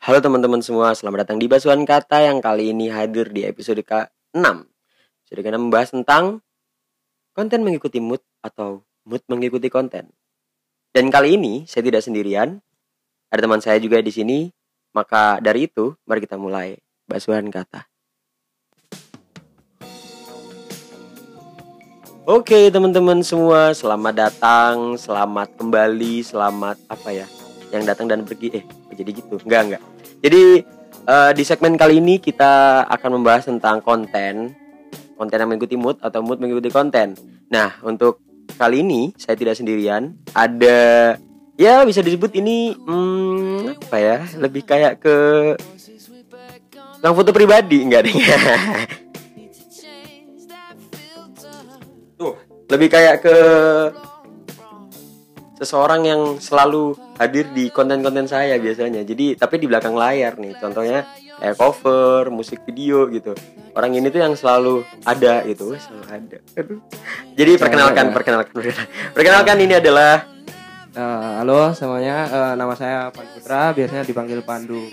Halo teman-teman semua, selamat datang di Basuhan Kata yang kali ini hadir di episode ke-6. Episode ke-6 membahas tentang konten mengikuti mood atau mood mengikuti konten. Dan kali ini saya tidak sendirian, ada teman saya juga di sini. Maka dari itu, mari kita mulai Basuhan Kata. Oke teman-teman semua, selamat datang, selamat kembali, selamat apa ya yang datang dan pergi. Eh jadi gitu? Enggak enggak jadi uh, di segmen kali ini kita akan membahas tentang konten konten yang mengikuti mood atau mood mengikuti konten. Nah untuk kali ini saya tidak sendirian. Ada ya bisa disebut ini hmm, apa ya lebih kayak ke yang foto pribadi enggak deh. Tuh lebih kayak ke seseorang yang selalu hadir di konten-konten saya biasanya. Jadi tapi di belakang layar nih, contohnya kayak cover, musik video gitu. Orang ini tuh yang selalu ada gitu, selalu ada. Aduh. Jadi perkenalkan, perkenalkan, perkenalkan ini adalah Uh, halo semuanya, uh, nama saya Pandu Putra, biasanya dipanggil Pandu.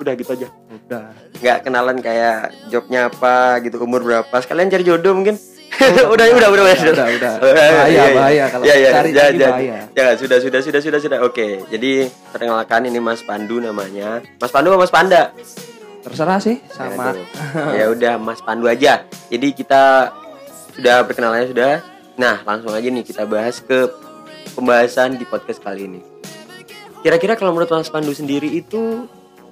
udah gitu aja. Udah. Nggak kenalan kayak jobnya apa gitu, umur berapa. Sekalian cari jodoh mungkin. udah, udah, udah, udah, udah, udah. Bahaya, bahaya kalau cari jangan. bahaya. Ya, sudah, sudah, sudah, sudah, sudah. Oke, jadi perkenalkan ini Mas Pandu namanya. Mas Pandu apa Mas Panda? Terserah sih sama. Ya, tuh. ya udah Mas Pandu aja. Jadi kita sudah perkenalannya sudah. Nah, langsung aja nih kita bahas ke pembahasan di podcast kali ini. Kira-kira kalau menurut Mas Pandu sendiri itu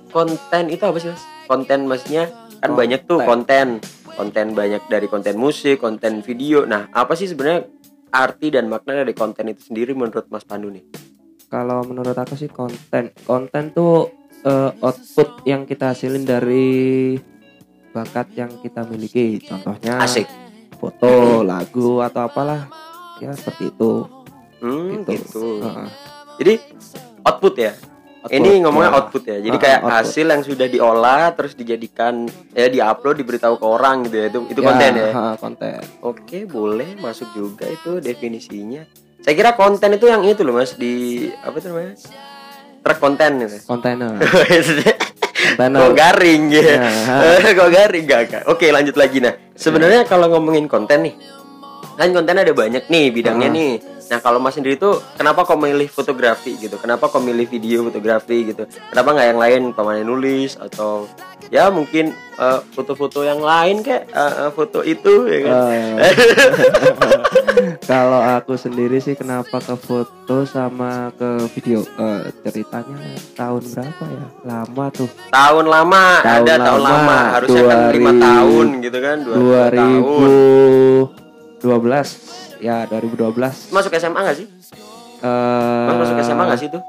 konten itu apa sih Mas? Konten maksudnya kan Konten. banyak tuh konten. Konten banyak dari konten musik, konten video. Nah, apa sih sebenarnya arti dan makna dari konten itu sendiri menurut Mas Pandu nih? Kalau menurut aku sih konten, konten tuh uh, output yang kita hasilin dari bakat yang kita miliki. Contohnya Asik. foto, lagu atau apalah. Ya seperti itu. Hmm, Gitu. gitu. Heeh. Jadi output ya. Output, Ini ngomongnya ya. output ya. Jadi Ah, kayak output. hasil yang sudah diolah terus dijadikan ya diupload diberitahu ke orang gitu ya. Itu itu Ya, konten ya. ha, konten. Oke, boleh masuk juga itu definisinya. Saya kira konten itu yang itu loh Mas di apa itu namanya? Truk konten gitu. Kontainer. Kok Kontainer. garing ya? Ya. Kok garing gak, gak? Oke lanjut lagi nah. Sebenarnya kalau ngomongin konten nih, kan konten ada banyak nih bidangnya Ah. nih. Nah kalau Mas sendiri tuh kenapa kok milih fotografi gitu? Kenapa kok milih video fotografi gitu? Kenapa nggak yang lain pamannya nulis atau ya mungkin eh, foto-foto yang lain kayak eh, eh, foto itu ya kan? Eh, Kalau aku sendiri sih kenapa ke foto sama ke video Eh, ceritanya tahun berapa ya? Lama tuh. tahun lama Tahun ada tahun lama, lama harusnya kan lima 2000, tahun gitu kan dua tahun 2012 ya 2012 masuk SMA nggak sih? eh Mas masuk SMA nggak sih tuh?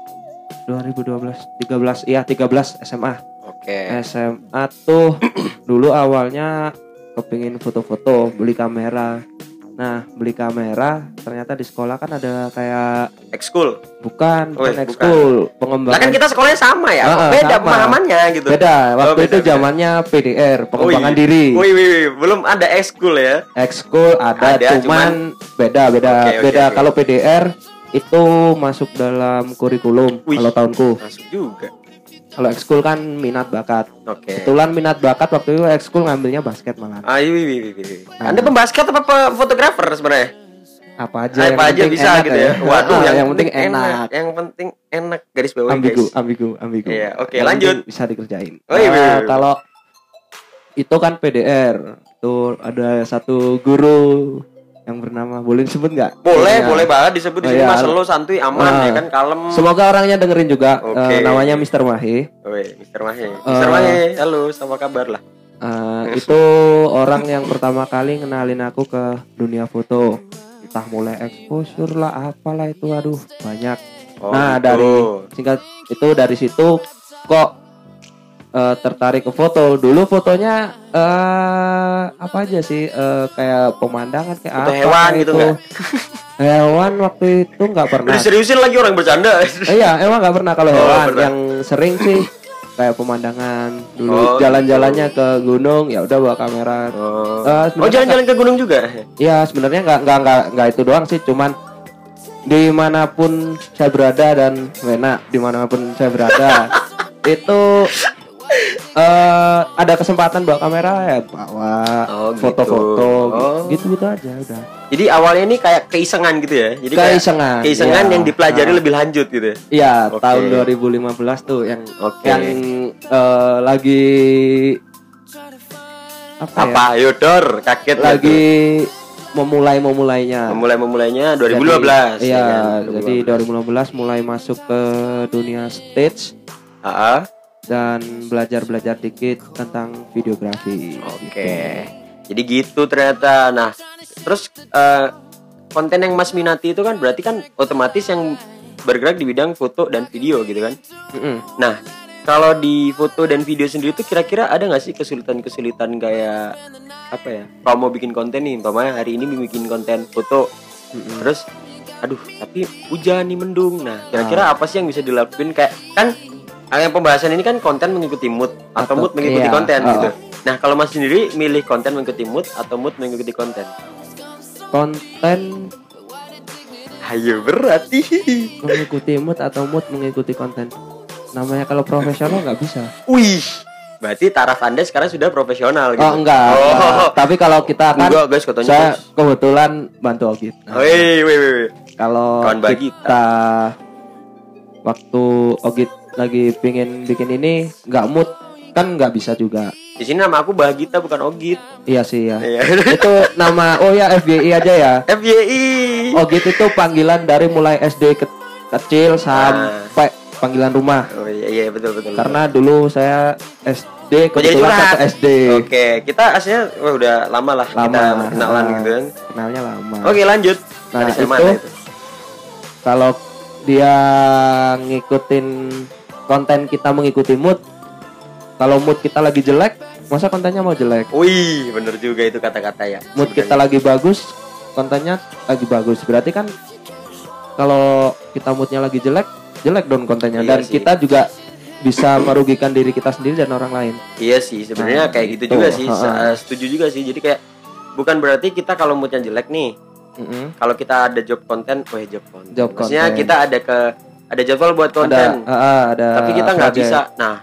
2012 13 iya 13 SMA Oke. SMA tuh dulu awalnya kepingin foto-foto beli kamera nah beli kamera ternyata di sekolah kan ada kayak Ekskul. bukan Oh, bukan bukan. ekskul Lah kan pengembangan kita sekolahnya sama ya, beda sama. pemahamannya gitu. beda waktu Oh, beda, itu zamannya PDR pengembangan Wih. diri Wih, wih, wih, belum ada ekskul ya. ekskul ada, Ada, cuman, beda beda Oke, oke, beda oke. kalau PDR itu masuk dalam kurikulum Wih. kalau tahunku Masuk juga. Kalau ekskul kan minat bakat Oke. kebetulan minat bakat waktu itu ekskul ngambilnya basket malah Ayo, wih. Nah. Anda pembasket apa fotografer sebenarnya? apa aja Apa aja bisa enak gitu ya. Waduh, Ah, yang, penting enak, Yang penting enak garis bawah ambigu guys. ambigu ambigu Iya, oke, Yang lanjut. bisa dikerjain Oh, iya, Nah, iya, iya. kalau itu kan PDR tuh ada satu guru yang bernama boleh disebut nggak Boleh, Ya. boleh banget disebut di Oh, sini iya. Mas lo santuy aman Ah. ya kan kalem. semoga orangnya dengerin juga Oke. Eh, namanya Mr. Mahi Woi, Mister Mahe. Mister Eh. Mahe, halo, apa kabar lah? Eh, itu orang yang pertama kali ngenalin aku ke dunia foto entah mulai exposure lah apalah itu aduh banyak Oh, nah gitu. dari singkat itu dari situ kok eh, tertarik ke foto. Dulu fotonya eh apa aja sih? Eh, kayak pemandangan kayak Foto apa hewan gitu itu. hewan waktu itu nggak pernah. Udah seriusin lagi orang bercanda. Eh, iya emang nggak pernah. Kalau Oh, hewan pernah. yang sering sih kayak pemandangan. Oh, dulu jalan-jalannya ke gunung ya udah bawa kamera. Oh, Eh, oh jalan-jalan ke gunung juga? Ya sebenarnya nggak nggak nggak nggak itu doang sih, cuman di mana pun saya berada dan Wena di mana pun saya berada itu eh ada kesempatan bawa kamera ya bawa Oh, gitu. foto-foto Oh. gitu gitu aja udah Jadi awalnya ini kayak keisengan gitu ya. Jadi kayak Keisengan, keisengan iya. yang dipelajari Ah. lebih lanjut gitu ya. Iya Oke. tahun 2015 tuh yang Oke. yang eh, lagi apa, ya Apa? Yodor, kaget lagi memulai memulainya? Memulai memulainya 2015. Jadi, iya, kan? jadi 2015 mulai masuk ke dunia stage Ah, ah. Dan belajar-belajar dikit tentang videografi. Oke. Jadi gitu ternyata. Nah, terus eh, konten yang Mas minati itu kan berarti kan otomatis yang bergerak di bidang foto dan video gitu kan. Mm-mm. Nah, kalau di foto dan video sendiri itu kira-kira ada nggak sih kesulitan-kesulitan kayak apa ya? Kalau mau bikin konten nih, umpamanya hari ini bikin konten foto, Mm-mm. terus aduh tapi hujan nih mendung. Nah, kira-kira Ah. apa sih yang bisa dilakuin kayak kan yang pembahasan ini kan konten mengikuti mood atau, Atau- mood mengikuti iya, konten oh. gitu. Nah, kalau Mas sendiri milih konten mengikuti mood atau mood mengikuti konten? Konten Ayo berarti. mengikuti mood atau mood mengikuti konten. Namanya kalau profesional nggak bisa. Wih, berarti taraf Anda sekarang sudah profesional gitu. Oh enggak. Oh. enggak. Tapi kalau kita kan Enggak, guys, katanya. saya guys. kebetulan bantu audit. Nah, Wih, wih, wih, kalau bagi. kita waktu audit lagi pingin bikin ini nggak mood kan nggak bisa juga. Di sini nama aku Bahagita bukan Ogit. Iya sih ya. Itu nama oh ya FGI aja ya. FYI. Audit itu panggilan dari mulai SD ke- kecil sampai panggilan rumah. Oh iya, iya betul betul. Karena dulu saya SD jadi kebetulan satu SD. Oke, kita aslinya wah, udah lama lah Lama. kita kenalan gitu kan. Kenalnya lama. Oke, lanjut. Nah, Dari itu- itu? Kalau dia ngikutin konten kita mengikuti mood. Kalau mood kita lagi jelek, masa kontennya mau jelek? Wih, bener juga itu kata-kata ya. Mood kita sebenarnya. lagi bagus, kontennya lagi bagus. Berarti kan kalau kita moodnya lagi jelek, jelek dong kontennya. Iya Dan sih. kita juga bisa merugikan diri kita sendiri dan orang lain. Iya sih, sebenarnya Nah, kayak gitu gitu. juga sih. Ha-ha. Setuju juga sih. Jadi kayak bukan berarti kita kalau moodnya jelek nih, Mm-mm. kalau kita ada job konten, oh job konten. Job Maksudnya konten. kita ada ke ada jadwal buat konten, Ada, ah, ada. tapi kita nggak bisa. Nah,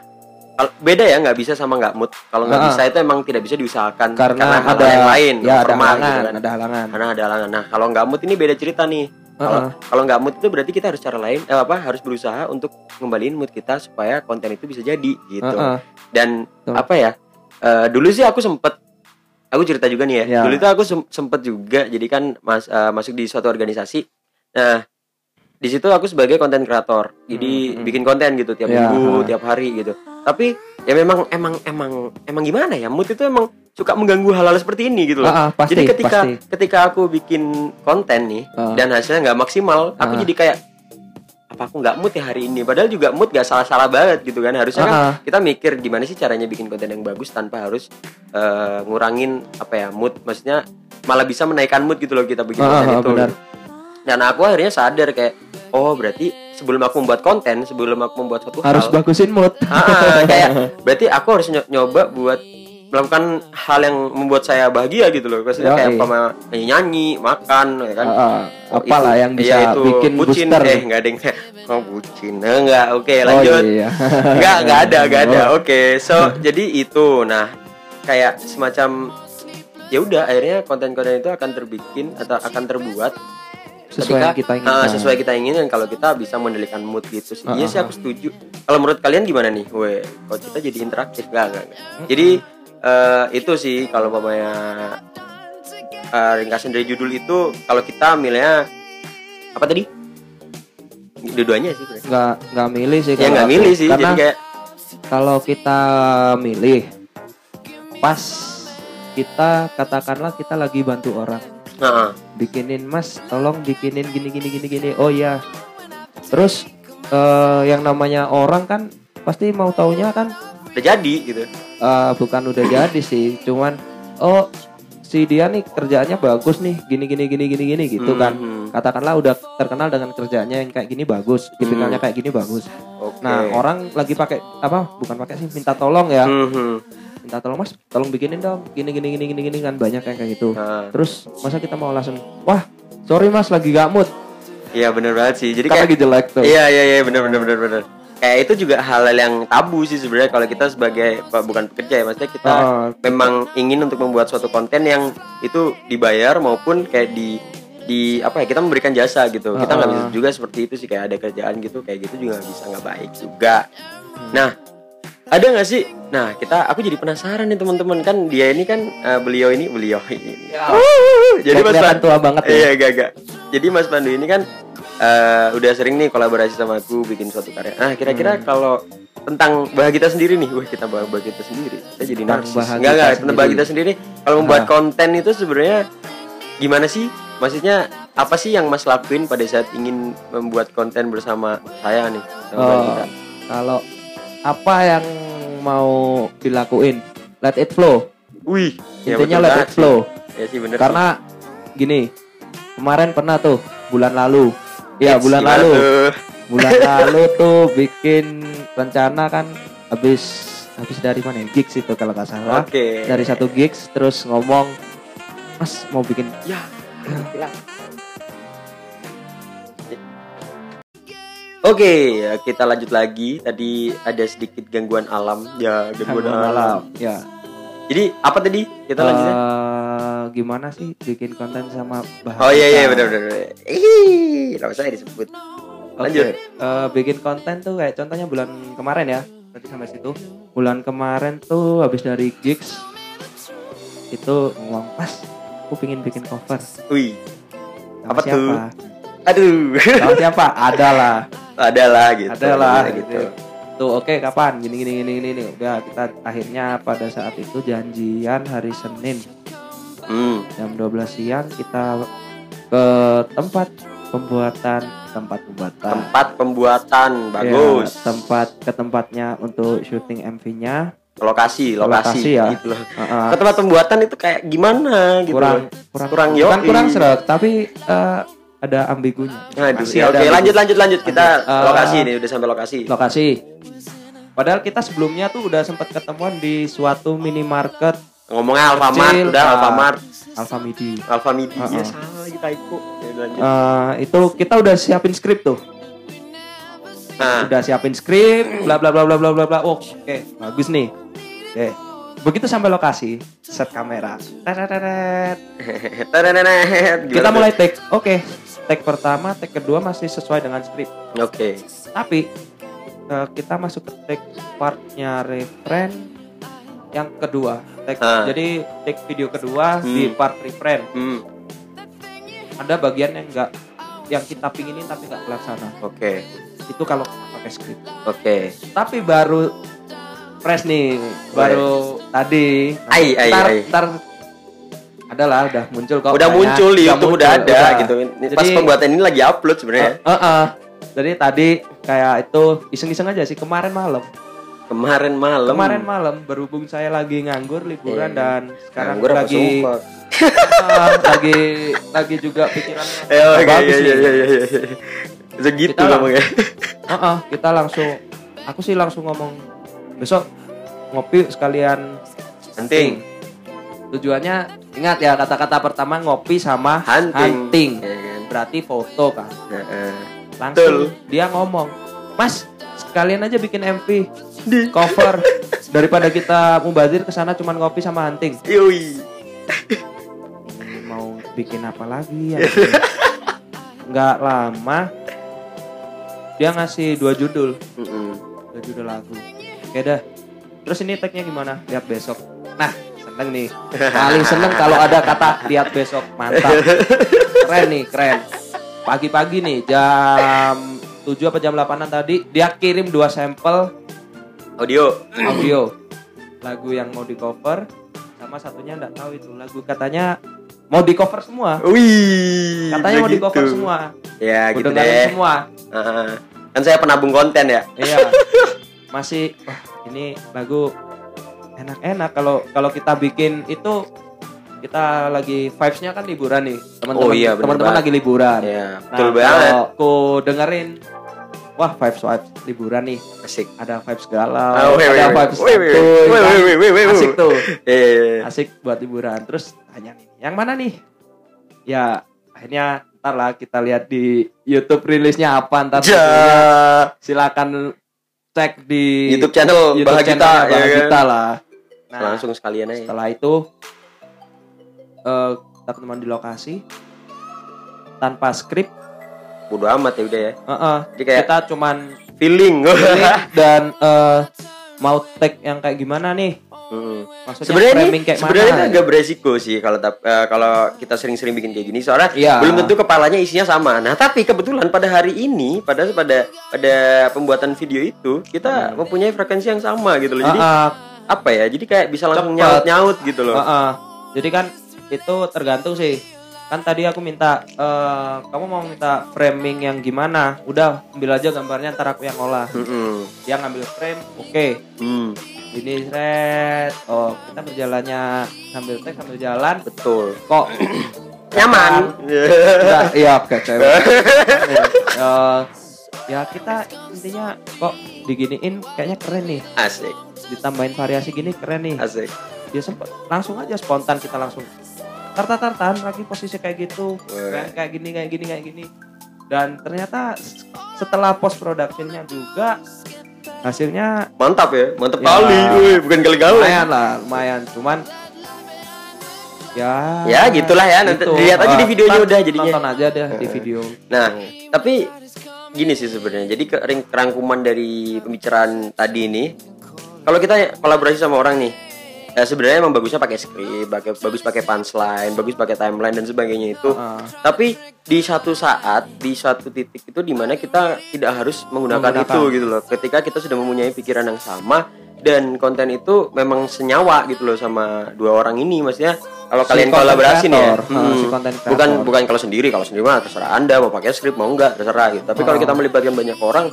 kalau- beda ya nggak bisa sama nggak mood. Kalau nggak Ah. bisa itu emang tidak bisa diusahakan karena, hal ada yang lain, ya ada formal halangan, gitu kan. ada halangan. Karena ada halangan. Nah, kalau nggak mood ini beda cerita nih. Kalau kalau nggak mood itu berarti kita harus cara lain, eh, apa harus berusaha untuk ngembaliin mood kita supaya konten itu bisa jadi gitu. Ah, ah. Dan Betul. apa ya? eh, dulu sih aku sempet aku cerita juga nih ya. Ya. Dulu itu aku sem- sempet juga jadi kan mas eh, masuk di suatu organisasi. Nah, di situ aku sebagai konten kreator. Jadi Hmm, hmm. bikin konten gitu tiap Ya, minggu, tiap hari gitu. Tapi ya memang emang emang emang gimana ya? Mood itu emang suka mengganggu hal-hal seperti ini gitu loh. Ah, ah, pasti, jadi ketika pasti. ketika aku bikin konten nih Ah. dan hasilnya nggak maksimal, aku jadi kayak apa aku nggak mood ya hari ini? Padahal juga mood gak salah-salah banget gitu kan. Harusnya kan Ah, ah. kita mikir gimana sih caranya bikin konten yang bagus tanpa harus eh, ngurangin apa ya mood. Maksudnya malah bisa menaikkan mood gitu loh kita bikin Ah, konten ah, itu. benar. Dan aku akhirnya sadar kayak oh berarti sebelum aku membuat konten, sebelum aku membuat suatu harus hal, bagusin mood. Ah, kayak berarti aku harus nyo- nyoba buat melakukan hal yang membuat saya bahagia gitu loh. Maksudnya kayak Yoi. apa nyanyi nyanyi, makan, ya kan. Ah. Oh, apalah itu- yang bisa iya, itu bikin bucin. booster. Eh, enggak ada yang oh bucin. Eh, enggak. Oke, Oh, lanjut. iya. Enggak, enggak ada, enggak ada. Oh. Oke, so jadi itu. Nah, kayak semacam ya udah akhirnya konten-konten itu akan terbikin atau akan terbuat sesuai yang kita inginkan. Ah, sesuai kita inginkan kalau kita bisa mengendalikan mood gitu sih. Ah, iya ah, sih aku setuju. Kalau menurut kalian gimana nih? Weh, kalau kita jadi interaktif enggak. enggak. Hmm. Jadi eh, itu sih kalau mamanya eh, ringkasan dari judul itu kalau kita milihnya apa tadi? Dua-duanya sih. nggak nggak milih sih Ya nggak milih sih. karena Jadi kayak kalau kita milih pas kita katakanlah kita lagi bantu orang nah, bikinin mas tolong bikinin gini gini gini gini oh ya terus eh, yang namanya orang kan pasti mau taunya kan udah jadi gitu. eh, bukan udah jadi sih cuman oh si dia nih kerjaannya bagus nih gini gini gini gini gini gitu kan Mhm. katakanlah udah terkenal dengan kerjanya yang kayak gini bagus tipikalnya kayak gini bagus Oke. nah orang lagi pakai apa bukan pakai sih minta tolong ya Mhm. Minta tolong mas tolong bikinin dong. Gini gini gini gini gini kan banyak yang kayak gitu. Nah, terus masa kita mau langsung wah sorry mas lagi gak mood. Iya bener banget sih. Jadi kan kayak lagi jelek tuh. Iya iya iya bener bener bener bener. kayak itu juga hal yang tabu sih sebenarnya kalau kita sebagai bukan pekerja ya maksudnya kita Oh, memang ingin untuk membuat suatu konten yang itu dibayar maupun kayak di di apa ya kita memberikan jasa gitu. Kita nggak Uh-uh. bisa juga seperti itu sih kayak ada kerjaan gitu kayak gitu juga nggak bisa nggak baik juga. Nah ada nggak sih? Nah kita aku jadi penasaran nih teman-teman. Kan dia ini kan eh, beliau ini beliau ini. Ya. jadi Kayak mas Pandu tua banget ya. iya gak gak jadi mas Pandu ini kan eh, udah sering nih kolaborasi sama aku bikin suatu karya. Nah kira-kira Hmm. kalau tentang bahagia kita sendiri nih wah kita bahas bahagia kita sendiri. Kita jadi narsis. enggak kita tentang bahagia kita sendiri. kalau membuat Ah. konten itu sebenarnya gimana sih? Maksudnya apa sih yang mas lakuin pada saat ingin membuat konten bersama saya nih sama Oh, kita kalau apa yang mau dilakuin let it flow wih ya intinya betul let it flow sih. ya sih bener karena gini kemarin pernah tuh bulan lalu ya Eits, bulan lalu tuh? bulan lalu tuh bikin rencana kan habis habis dari mana ya? gigs itu kalau nggak salah oke dari satu gigs terus ngomong mas mau bikin ya. Oke, ya, kita lanjut lagi. Tadi ada sedikit gangguan alam. Ya, gangguan, Gangguan alam. alam ya Jadi apa tadi? Kita lanjutnya. Eh, gimana sih bikin konten sama bahan Oh iya iya benar benar. Ih, nama saya disebut. Lanjut. eh, bikin konten tuh kayak contohnya bulan kemarin ya. Berarti sampai situ. Bulan kemarin tuh habis dari gigs itu ngomong pas aku pingin bikin cover. Wih, Sama Apa tuh? siapa? aduh. Sama siapa? Ada lah. Ada lah gitu. Ada lah Ada gitu. Tuh oke kapan? Gini gini gini gini nih. Udah kita akhirnya pada saat itu janjian hari Senin Hmm. jam 12 siang kita ke tempat pembuatan tempat pembuatan Tempat pembuatan Ya, bagus. tempat ke tempatnya untuk syuting MV-nya lokasi, lokasi, Lokasi ya. gitu loh. Ke tempat pembuatan itu kayak gimana gitu. kurang loh. kurang Kurang yoi. kurang serak tapi eh, ada ambigunya Aduh, ya, ada oke, lanjut lanjut lanjut kita. Eh, lokasi nih udah sampai lokasi. lokasi padahal kita sebelumnya tuh udah sempat ketemuan di suatu minimarket Ngomongnya Alfamart, Kecil, udah ah. Alfamart, Alfamidi Alfamidi. Uh-uh. Ya salah lagi typo. Ya, lanjut. Eh, itu kita udah siapin skrip tuh Nah, udah siapin skrip bla bla bla bla bla bla bla oh, oke bagus nih oke begitu sampai lokasi set kamera Teret. Terenenet. kita mulai take oke take pertama take kedua masih sesuai dengan skrip tuh? Oke. tapi eh, kita masuk ke take partnya referen yang kedua take Ah. jadi take video kedua di Hmm. part referen Hmm, ada bagian yang enggak yang kita pinginin tapi nggak terlaksana oke. itu kalau pakai skrip Oke. tapi baru fresh nih baru tadi Ai, ai, ntar, ai. ntar adalah udah muncul kok Udah muncul di YouTube udah ada gitu. Ini Pas Jadi- pembuatan ini lagi upload sebenarnya. Eh, eh, eh. jadi tadi kayak itu iseng-iseng aja sih kemarin malam Kemarin malam. kemarin malam berhubung saya lagi nganggur liburan Iya. dan sekarang Nganggur lagi eh, lagi lagi juga pikirannya Eh, oke, bagus iya, iya, iya, iya, iya. Segitu ngomongnya. Eh, eh, kita langsung aku sih langsung ngomong besok ngopi sekalian Penting. tujuannya ingat ya kata-kata pertama ngopi sama Hunting. hunting. Ya kan? berarti foto kan langsung dia ngomong mas sekalian aja bikin MV cover. Daripada kita mubazir ke sana cuman ngopi sama hunting. Yoi. Ini mau bikin apa lagi ya? Nggak lama dia ngasih dua judul. Dua judul lagu. Oke dah terus ini tagnya gimana? Lihat besok. Nah seneng nih paling seneng kalau ada kata lihat besok mantap keren nih keren pagi-pagi nih jam 7 apa jam 8an tadi dia kirim dua sampel Audio. audio lagu yang mau di cover sama satunya nggak tahu itu lagu katanya mau di cover semua Wih. katanya mau di cover semua Ya Gua gitu deh. semua Heeh. Kan saya penabung konten ya. iya masih wah ini lagu enak-enak. Kalau kalau kita bikin itu kita lagi vibes-nya kan liburan nih. Teman-teman Oh iya, teman-teman lagi liburan. Ya, nah betul banget. kalau aku dengerin wah vibes vibes liburan nih. Asik. ada vibes galau Ah, weh, ada vibes santuy, weh, kan? weh, weh, weh, weh, asik tuh. Eh, asik buat liburan. Terus tanya nih yang mana nih? Ya akhirnya ntar lah kita lihat di YouTube rilisnya apa ntar ja. silakan cek di YouTube channel YouTube Bahagita, channelnya ya kan? Bahagita lah. Nah, langsung sekalian aja setelah itu eh kita ketemuan di lokasi tanpa skrip. bodo amat ya udah ya Heeh. Jadi kayak- kita cuman feeling pilih dan eh mau take yang kayak gimana nih? Hmm. Sebenarnya ini framing kayak sebenarnya mana? itu agak beresiko sih kalau eh, kalau kita sering-sering bikin kayak gini soalnya Iya. belum tentu kepalanya isinya sama nah tapi kebetulan pada hari ini pada pada pada pembuatan video itu kita mempunyai frekuensi yang sama gitu loh jadi Heeh. apa ya jadi kayak bisa langsung Cepet. nyaut nyaut gitu loh Heeh. Jadi kan itu tergantung sih. Kan tadi aku minta eh kamu mau minta framing yang gimana? Udah ambil aja gambarnya ntar aku yang olah. Mm-mm. Dia ngambil frame, oke. Hmm, Ini red. Oh, kita berjalannya sambil take sambil jalan. betul. Kok? Nyaman. Iya oke cewek. Eh, ya kita intinya kok diginiin kayaknya keren nih. asik. Ditambahin variasi gini keren nih. asik. Dia sempet langsung aja spontan kita langsung. Tartan tartan lagi posisi kayak gitu. Kayak, kayak gini kayak gini kayak gini. Dan ternyata setelah post productionnya juga hasilnya mantap ya mantap Ya. kali Wih, bukan kali-kali lumayan lah lumayan cuman ya Ya, gitulah ya. Nanti dilihat aja di Ah, videonya ntar udah jadinya. nonton aja deh di video Nah, tapi gini sih sebenarnya. Jadi kering- kerangkuman dari pembicaraan tadi ini, kalau kita kolaborasi sama orang nih, ya sebenarnya emang bagusnya pakai skrip, pakai bagus pakai punchline, bagus pakai timeline dan sebagainya itu. Ah. Tapi di satu saat, di satu titik itu di mana kita tidak harus menggunakan, Menggunakan. itu gitu loh. Ketika kita sudah mempunyai pikiran yang sama dan konten itu memang senyawa gitu loh sama dua orang ini, maksudnya kalau Si kalian kolaborasi nih ya, ah, si content creator. bukan bukan kalau sendiri, kalau sendiri mah terserah anda mau pakai skrip mau enggak terserah gitu. Tapi kalau Oh. kita melibatkan banyak orang,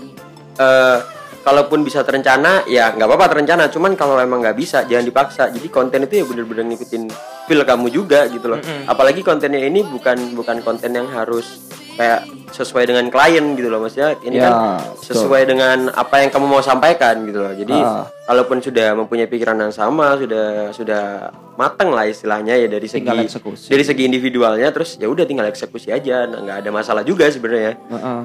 eh kalaupun bisa terencana ya nggak apa-apa terencana. Cuman kalau emang nggak bisa jangan dipaksa. Jadi konten itu ya bener-bener ngikutin feel kamu juga gitu loh. Apalagi kontennya ini bukan bukan konten yang harus kayak sesuai dengan klien gitu loh maksudnya ini Ya, kan betul. sesuai dengan apa yang kamu mau sampaikan gitu loh jadi Ah. kalaupun sudah mempunyai pikiran yang sama sudah sudah mateng lah istilahnya ya dari segi dari segi individualnya terus ya udah tinggal eksekusi aja nah, nggak ada masalah juga sebenarnya Heeh.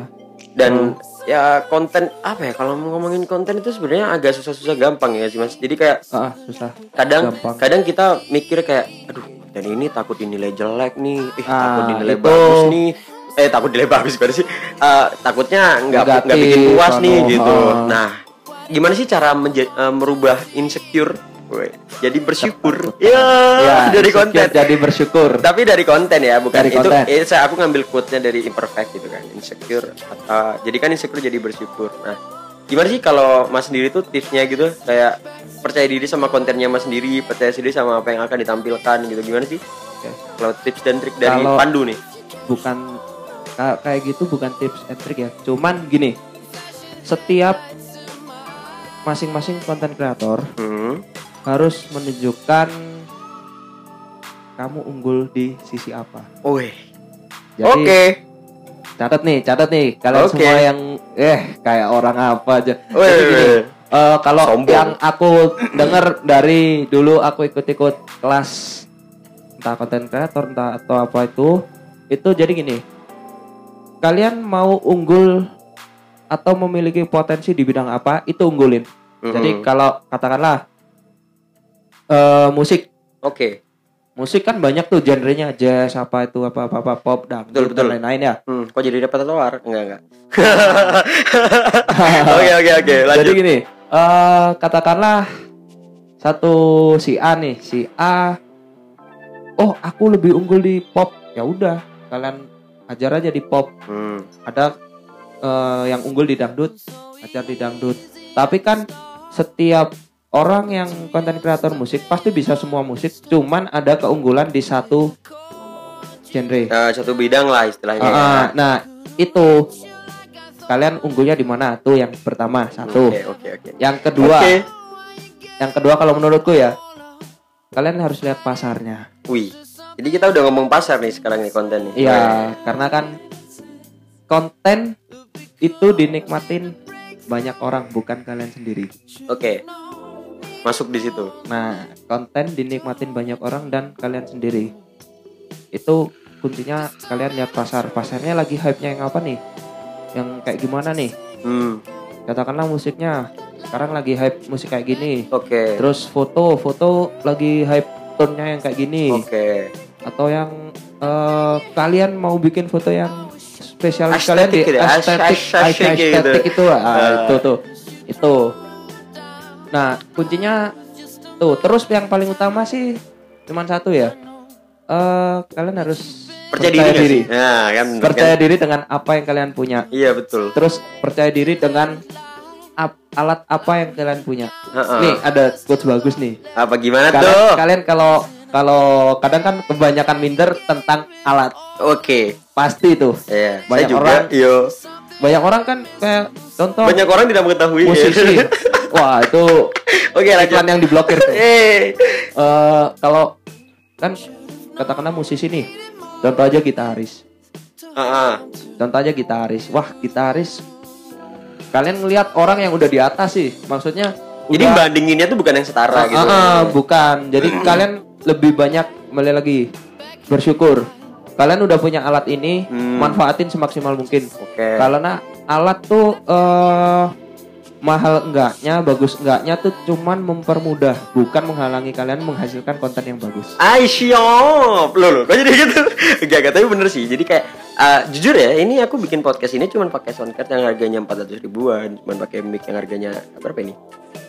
dan ya konten apa ya kalau ngomongin konten itu sebenarnya agak susah-susah gampang ya sih mas jadi kayak Heeh, susah kadang Gampang. kadang kita mikir kayak aduh konten ini takut dinilai jelek nih eh Ah, takut dinilai itu. bagus nih eh takut dinilai bagus gimana sih Eh, takutnya nggak nggak bikin puas nih gitu ah. nah gimana sih cara eh, merubah insecure Woi, jadi bersyukur. Ya, ya dari konten. jadi bersyukur. Tapi dari konten ya bukan Dari itu. konten. eh, saya aku ngambil quote-nya dari imperfect gitu kan insecure. Atau jadi kan insecure jadi bersyukur. Nah gimana sih kalau mas sendiri tuh tipsnya gitu? Kayak percaya diri sama kontennya mas sendiri percaya diri sama apa yang akan ditampilkan gitu. Gimana sih? Oke. kalau tips dan trik dari Kalau- Pandu nih. bukan ka- kayak gitu bukan tips and trick ya. Cuman gini setiap masing-masing konten kreator hmm. Harus menunjukkan kamu unggul di sisi apa. Jadi oke. catat nih catat nih. Kalian Oke. semua yang eh kayak orang apa aja. Jadi gini, wih. eh, kalau Sombong. yang aku dengar dari dulu aku ikut-ikut kelas entah konten kreator entah atau apa itu itu jadi gini. Kalian mau unggul atau memiliki potensi di bidang apa itu unggulin. Jadi kalau katakanlah eh musik oke musik kan banyak tuh genrenya jazz apa itu apa apa, apa pop dangdut Betul, betul. dan lain-lain ya hmm. kok jadi dapat tawar enggak enggak oke oke oke Jadi gini, eh katakanlah satu si A nih, si A, oh aku lebih unggul di pop, ya udah kalian ajar aja di pop. hmm. Ada eh, yang unggul di dangdut, ajar di dangdut. Tapi kan setiap orang yang konten kreator musik pasti bisa semua musik, cuman ada keunggulan di satu genre. Eh, satu bidang lah istilahnya Ah, ya. ah, nah itu kalian unggulnya di mana? Tuh yang pertama satu. oke oke oke Yang kedua, Oke. yang kedua kalau menurutku ya, kalian harus lihat pasarnya. Wih. Jadi kita udah ngomong pasar nih sekarang nih konten nih. Iya, karena kan konten itu dinikmatin banyak orang, bukan kalian sendiri. Oke. Masuk di situ. Nah, konten dinikmatin banyak orang dan kalian sendiri. Itu kuncinya kalian lihat pasar. Pasarnya lagi hype-nya yang apa nih? Yang kayak gimana nih? Hmm. katakanlah musiknya sekarang lagi hype musik kayak gini Oke. terus foto foto lagi hype tone-nya yang kayak gini Oke. atau yang eh, kalian mau bikin foto yang spesial Aesthetic kalian di gitu ya, estetik aesthetic gitu. itu ah, Ah. itu tuh itu nah kuncinya tuh terus yang paling utama sih cuman satu ya eh kalian harus Percaya diri. nggak sih? Nah, kan. percaya kan? diri dengan apa yang kalian punya Iya betul. terus percaya diri dengan ap- alat apa yang kalian punya Heeh. nih ada quotes bagus nih Apa gimana kalian, tuh? kalian kalau kalau kadang kan kebanyakan minder tentang alat Oke. pasti tuh Iya. Banyak Saya juga. orang. Yo. banyak orang kan kayak contoh Banyak orang tidak mengetahui. musisi wah itu Oke lanjut. iklan yang diblokir tuh. Eh, kalau kan katakanlah musisi nih contoh aja gitaris Heeh. contoh aja gitaris wah gitaris kalian ngelihat orang yang udah di atas sih maksudnya Jadi udah- bandinginnya tuh bukan yang setara Ah, gitu. ah, bukan jadi kalian lebih banyak kembali lagi bersyukur kalian udah punya alat ini Hmm. manfaatin semaksimal mungkin Oke. karena alat tuh eh mahal enggaknya bagus enggaknya tuh cuman mempermudah bukan menghalangi kalian menghasilkan konten yang bagus. Ay siap Loh loh kok jadi gitu? Gak gak tapi bener sih. Jadi kayak uh, Jujur ya Ini aku bikin podcast ini Cuman pakai soundcard yang harganya 400 ribuan Cuman pakai mic yang harganya Berapa ini?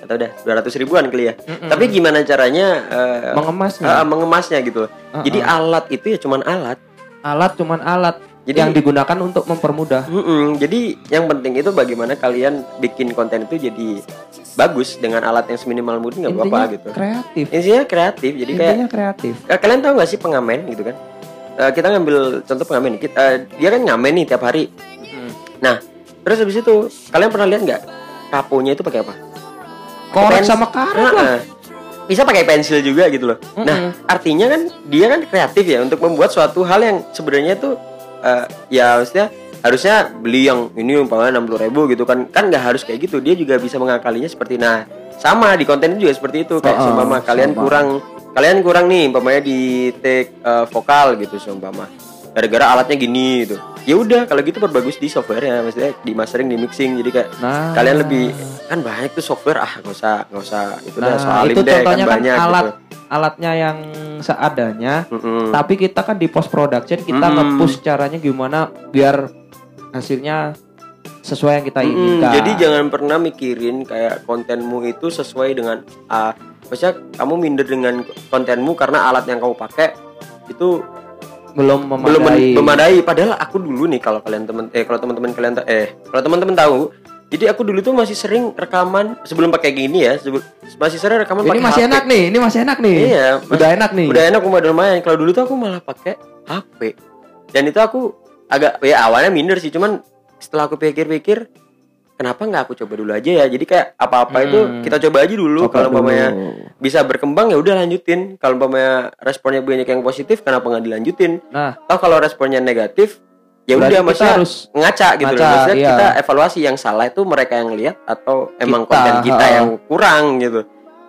Atau udah 200 ribuan kali ya. Tapi gimana caranya uh, mengemasnya. Uh, Mengemasnya gitu. Loh Uh-uh. Jadi alat itu ya cuman alat. Alat cuman alat Jadi- yang digunakan untuk mempermudah Mm-mm. Jadi yang penting itu bagaimana kalian bikin konten itu jadi bagus dengan alat yang seminimal mungkin nggak apa-apa gitu. kreatif Intinya kreatif. Jadi kayak intinya kreatif Eh, kalian tahu nggak sih pengamen gitu kan? Eh, kita ngambil contoh pengamen. Kita, eh, dia kan ngamen nih tiap hari. Nah, terus habis itu kalian pernah lihat nggak kaponya itu pakai apa? korek sama karet lah Heeh. Bisa pakai pensil juga gitu loh. Nah, artinya kan dia kan kreatif ya untuk membuat suatu hal yang sebenarnya tuh eh, ya maksudnya harusnya beli yang ini umpamanya 60 ribu gitu kan. Kan nggak harus kayak gitu. Dia juga bisa mengakalinya seperti nah sama di konten juga seperti itu. Kayak Heeh, seumpama kalian sama. kurang kalian kurang nih umpamanya di take eh, vokal gitu seumpama gara-gara alatnya gini gitu. Ya udah kalau gitu perbagus di software ya maksudnya di mastering di mixing jadi kayak nah. kalian lebih kan banyak tuh software ah nggak usah nggak usah itu nah soalin itu deh kan contohnya kan, banyak alat gitu. alatnya yang seadanya Mm-mm. tapi kita kan di post production kita Mm-mm. nge-push caranya gimana biar hasilnya sesuai yang kita inginkan. Jadi jangan pernah mikirin kayak kontenmu itu sesuai dengan ah maksudnya kamu minder dengan kontenmu karena alat yang kamu pakai itu belum belum memadai men- memadai. Padahal aku dulu nih kalau kalian temen eh kalau teman-teman kalian eh kalau teman-teman tahu, jadi aku dulu tuh masih sering rekaman sebelum pakai gini ya, sebelum masih sering rekaman ini pakai masih HP. enak nih ini masih enak nih Iya, udah enak nih Udah enak udah lumayan. Kalau dulu tuh aku malah pakai HP. Dan itu aku agak ya awalnya minder sih, cuman setelah aku pikir-pikir kenapa nggak aku coba dulu aja ya. Jadi kayak apa-apa itu Hmm. kita coba aja dulu kalau umpamanya bisa berkembang ya udah lanjutin. Kalau umpamanya responnya banyak yang positif kenapa nggak dilanjutin? nah kalau responnya negatif ya udah maksudnya harus ngaca gitu loh. ngaca, Maksudnya iya. kita evaluasi yang salah itu mereka yang lihat atau emang Kita, konten kita ha. yang kurang gitu.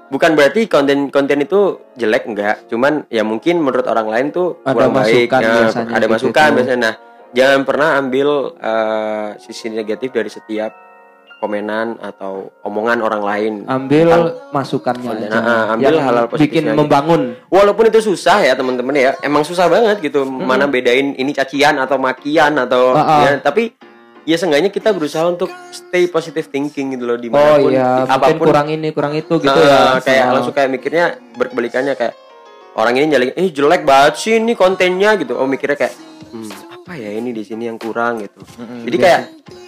Bukan berarti konten-konten itu jelek enggak, cuman ya mungkin menurut orang lain tuh Ada kurang baik. masukan Nah, biasanya ada gitu masukan tuh. biasanya. Nah, jangan pernah ambil eh, sisi negatif dari setiap komenan atau omongan orang lain. ambil Tentang masukannya konten. aja. Ah, ambil Yang hal-hal positifnya bikin aja. membangun Walaupun itu susah ya teman-teman ya, emang susah banget gitu. Mana bedain ini cacian atau makian atau Ah, ah. ya, tapi ya seenggaknya kita berusaha untuk stay positive thinking gitu loh oh di mana pun iya di- mungkin kurang ini kurang itu gitu Ah, ya kayak Oh. langsung kayak mikirnya berkebalikannya kayak orang ini nyalain eh jelek banget sih ini kontennya gitu. Oh mikirnya kayak hmm, apa ya ini di sini yang kurang gitu. Mm-mm, Jadi biasa. kayak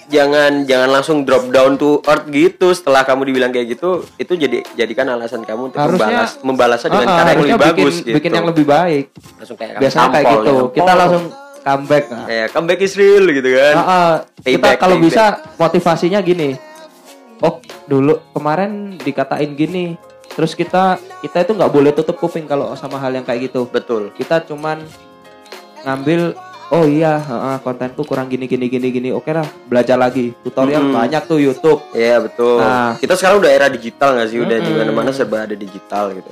jangan jangan langsung drop down to earth gitu. Setelah kamu dibilang kayak gitu itu jadi jadikan alasan kamu untuk Harusnya- membalas membalasnya dengan Ah, cara yang lebih bikin, bagus gitu. bikin yang lebih baik. Langsung kayak biasanya kayak gitu. ya. kita langsung comeback nah. ya comeback is real gitu kan. Ah, kita Payback, kalau payback. bisa motivasinya gini. Oh dulu kemarin dikatain gini. Terus kita kita itu nggak boleh tutup kuping kalau sama hal yang kayak gitu. Betul. Kita cuman ngambil oh iya heeh, kontenku kurang gini gini gini gini oke lah belajar lagi tutorial Mm-mm. banyak tuh YouTube Iya betul. Nah. kita sekarang udah era digital nggak sih? Udah di Mm-mm. mana-mana serba ada digital gitu.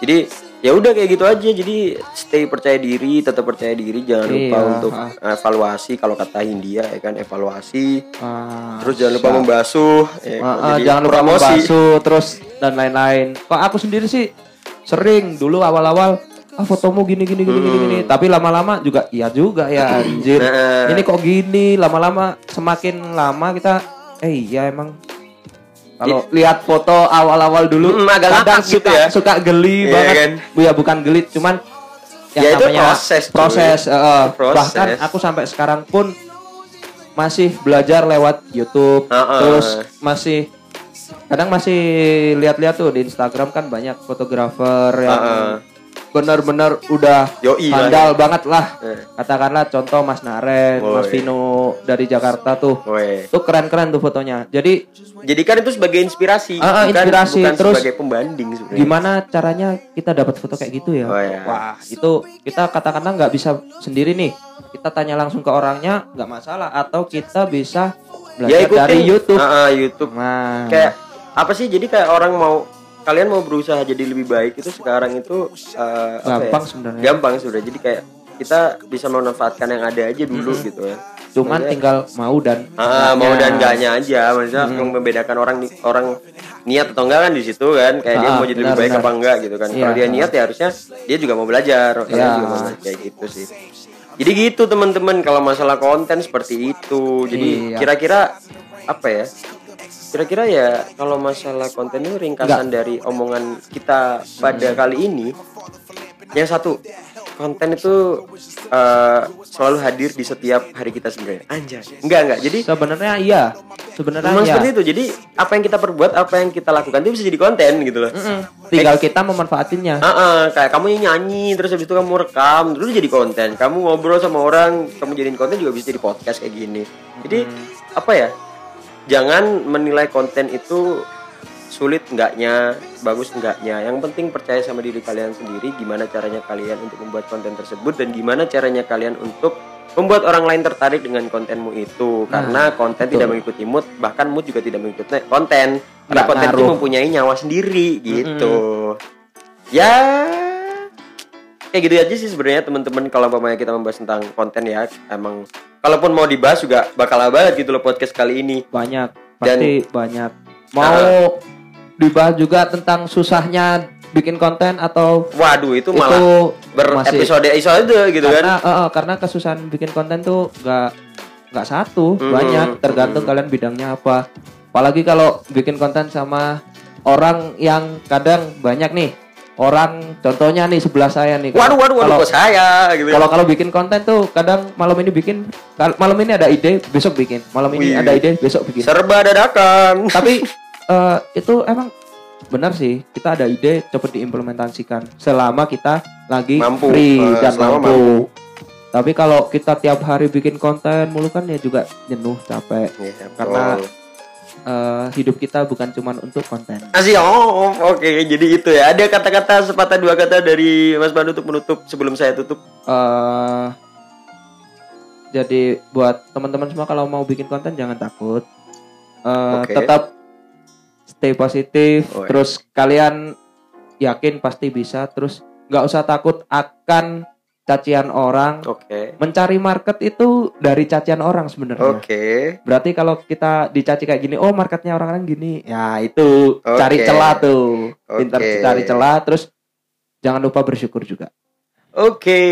Jadi ya udah kayak gitu aja jadi stay percaya diri tetap percaya diri jangan lupa Iya, untuk ah. evaluasi kalau kata Hindia ya kan evaluasi Ah, terus jangan lupa membasuh ya, Ah, ah, jangan lupa promosi. membasuh terus dan lain-lain. Kok aku sendiri sih sering dulu awal-awal ah fotomu gini gini gini gini gini tapi lama-lama juga iya juga ya anjir Nah. ini kok gini lama-lama semakin lama kita eh iya emang kalau lihat foto awal-awal dulu Mm, agak kadang gitu suka, ya. suka geli Iya banget kan? ya bukan gelit cuman yang Ya, itu namanya proses, proses eh, Proses. bahkan aku sampai sekarang pun masih belajar lewat YouTube Heeh. terus masih kadang masih lihat-lihat tuh di Instagram kan banyak fotografer yang Heeh. Benar-benar udah Yoi lah, handal banget lah Eh. katakanlah contoh Mas Naren Mas Woi. Vino dari Jakarta tuh Weh. tuh keren-keren tuh fotonya jadi Jadikan itu sebagai inspirasi, bukan, inspirasi. bukan Terus sebagai pembanding sebenarnya. gimana caranya kita dapat foto kayak gitu ya Oh, iya. wah itu kita katakanlah nggak bisa sendiri nih kita tanya langsung ke orangnya nggak masalah atau kita bisa belajar Ya ikutin dari YouTube Ah, ah, YouTube. nah Kayak apa sih? Jadi kayak orang mau kalian mau berusaha jadi lebih baik itu sekarang itu eh, apa ya? gampang sebenarnya. Gampang sudah. Jadi kayak kita bisa memanfaatkan yang ada aja dulu gitu ya. cuman Maksudnya, tinggal mau dan Ah, mau dan enggaknya aja. Maksudnya yang membedakan orang orang niat atau enggak kan di situ kan. Kayak dia Ah, mau jadi benar, lebih baik benar. apa enggak gitu kan. Iya, kalau dia niat ya harusnya dia juga mau belajar. Kalian Iya. juga mau belajar. Kayak gitu sih. Jadi gitu teman-teman kalau masalah konten seperti itu. Jadi Iya. kira-kira apa ya kira-kira ya kalau masalah konten itu ringkasan dari omongan kita pada kali ini yang satu konten itu eh, selalu hadir di setiap hari kita sebenarnya anjay enggak enggak jadi sebenarnya iya sebenarnya Memang iya seperti itu. Jadi apa yang kita perbuat, apa yang kita lakukan itu bisa jadi konten gitu loh. Mm-mm. tinggal kita memanfaatinnya Ah, ah, kayak kamu nyanyi terus habis itu kamu rekam terus jadi konten. Kamu ngobrol sama orang, kamu jadiin konten juga bisa jadi podcast kayak gini. Jadi apa ya? Jangan menilai konten itu sulit enggaknya, bagus enggaknya. Yang penting percaya sama diri kalian sendiri gimana caranya kalian untuk membuat konten tersebut dan gimana caranya kalian untuk membuat orang lain tertarik dengan kontenmu itu. Karena konten tidak mengikuti mood bahkan mood juga tidak mengikuti konten. Karena konten itu mempunyai nyawa sendiri gitu. Ya kayak gitu aja sih sebenarnya teman-teman. Kalau umpamanya kita membahas tentang konten ya emang kalaupun mau dibahas juga bakal banget gitu loh podcast kali ini. Banyak Dan- pasti banyak. Mau dibahas juga tentang susahnya bikin konten atau waduh itu itu malah masih berepisode episode gitu kan. karena eh, eh, karena kesusahan bikin konten tuh nggak nggak satu Hmm, banyak. Tergantung kalian bidangnya apa. Apalagi kalau bikin konten sama orang yang kadang banyak nih orang contohnya nih sebelah saya nih waduh waduh waduh kok saya gitu kalau kalau bikin konten tuh kadang malam ini bikin malam ini ada ide besok bikin malam ini Wih. ada ide besok bikin serba dadakan tapi eh, itu emang benar sih kita ada ide cepet diimplementasikan selama kita lagi Mampu. free Eh, dan selama mampu. tapi kalau kita tiap hari bikin konten mulu kan ya juga jenuh capek Iya, Karena- betul. Eh, hidup kita bukan cuma untuk konten Asih, oh, oke, jadi itu ya. Ada kata-kata sepatah dua kata dari Mas Pandu untuk menutup sebelum saya tutup. eh jadi buat teman-teman semua kalau mau bikin konten jangan takut Eh, Oke. tetap stay positif Oh, iya. terus kalian yakin pasti bisa terus nggak usah takut akan cacian orang Oke. mencari market itu dari cacian orang sebenarnya Oke. berarti kalau kita dicaci kayak gini oh marketnya orang-orang gini ya itu Oke. cari celah tuh pintar cari celah terus jangan lupa bersyukur juga Oke,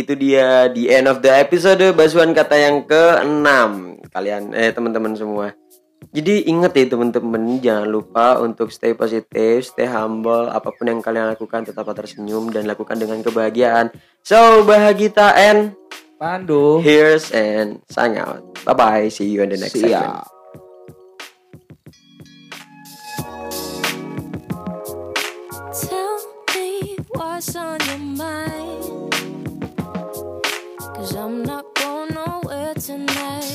itu dia di end of the episode basuhan kata yang ke-6. Kalian eh teman-teman semua. Jadi inget ya teman-teman, jangan lupa untuk stay positif, stay humble, apa pun yang kalian lakukan tetap tersenyum dan lakukan dengan kebahagiaan. So, bahagia and Pandu here's and sign out. Bye bye, see you in the next segment. siap Tell me what's on your mind. Cause I'm not going nowhere tonight.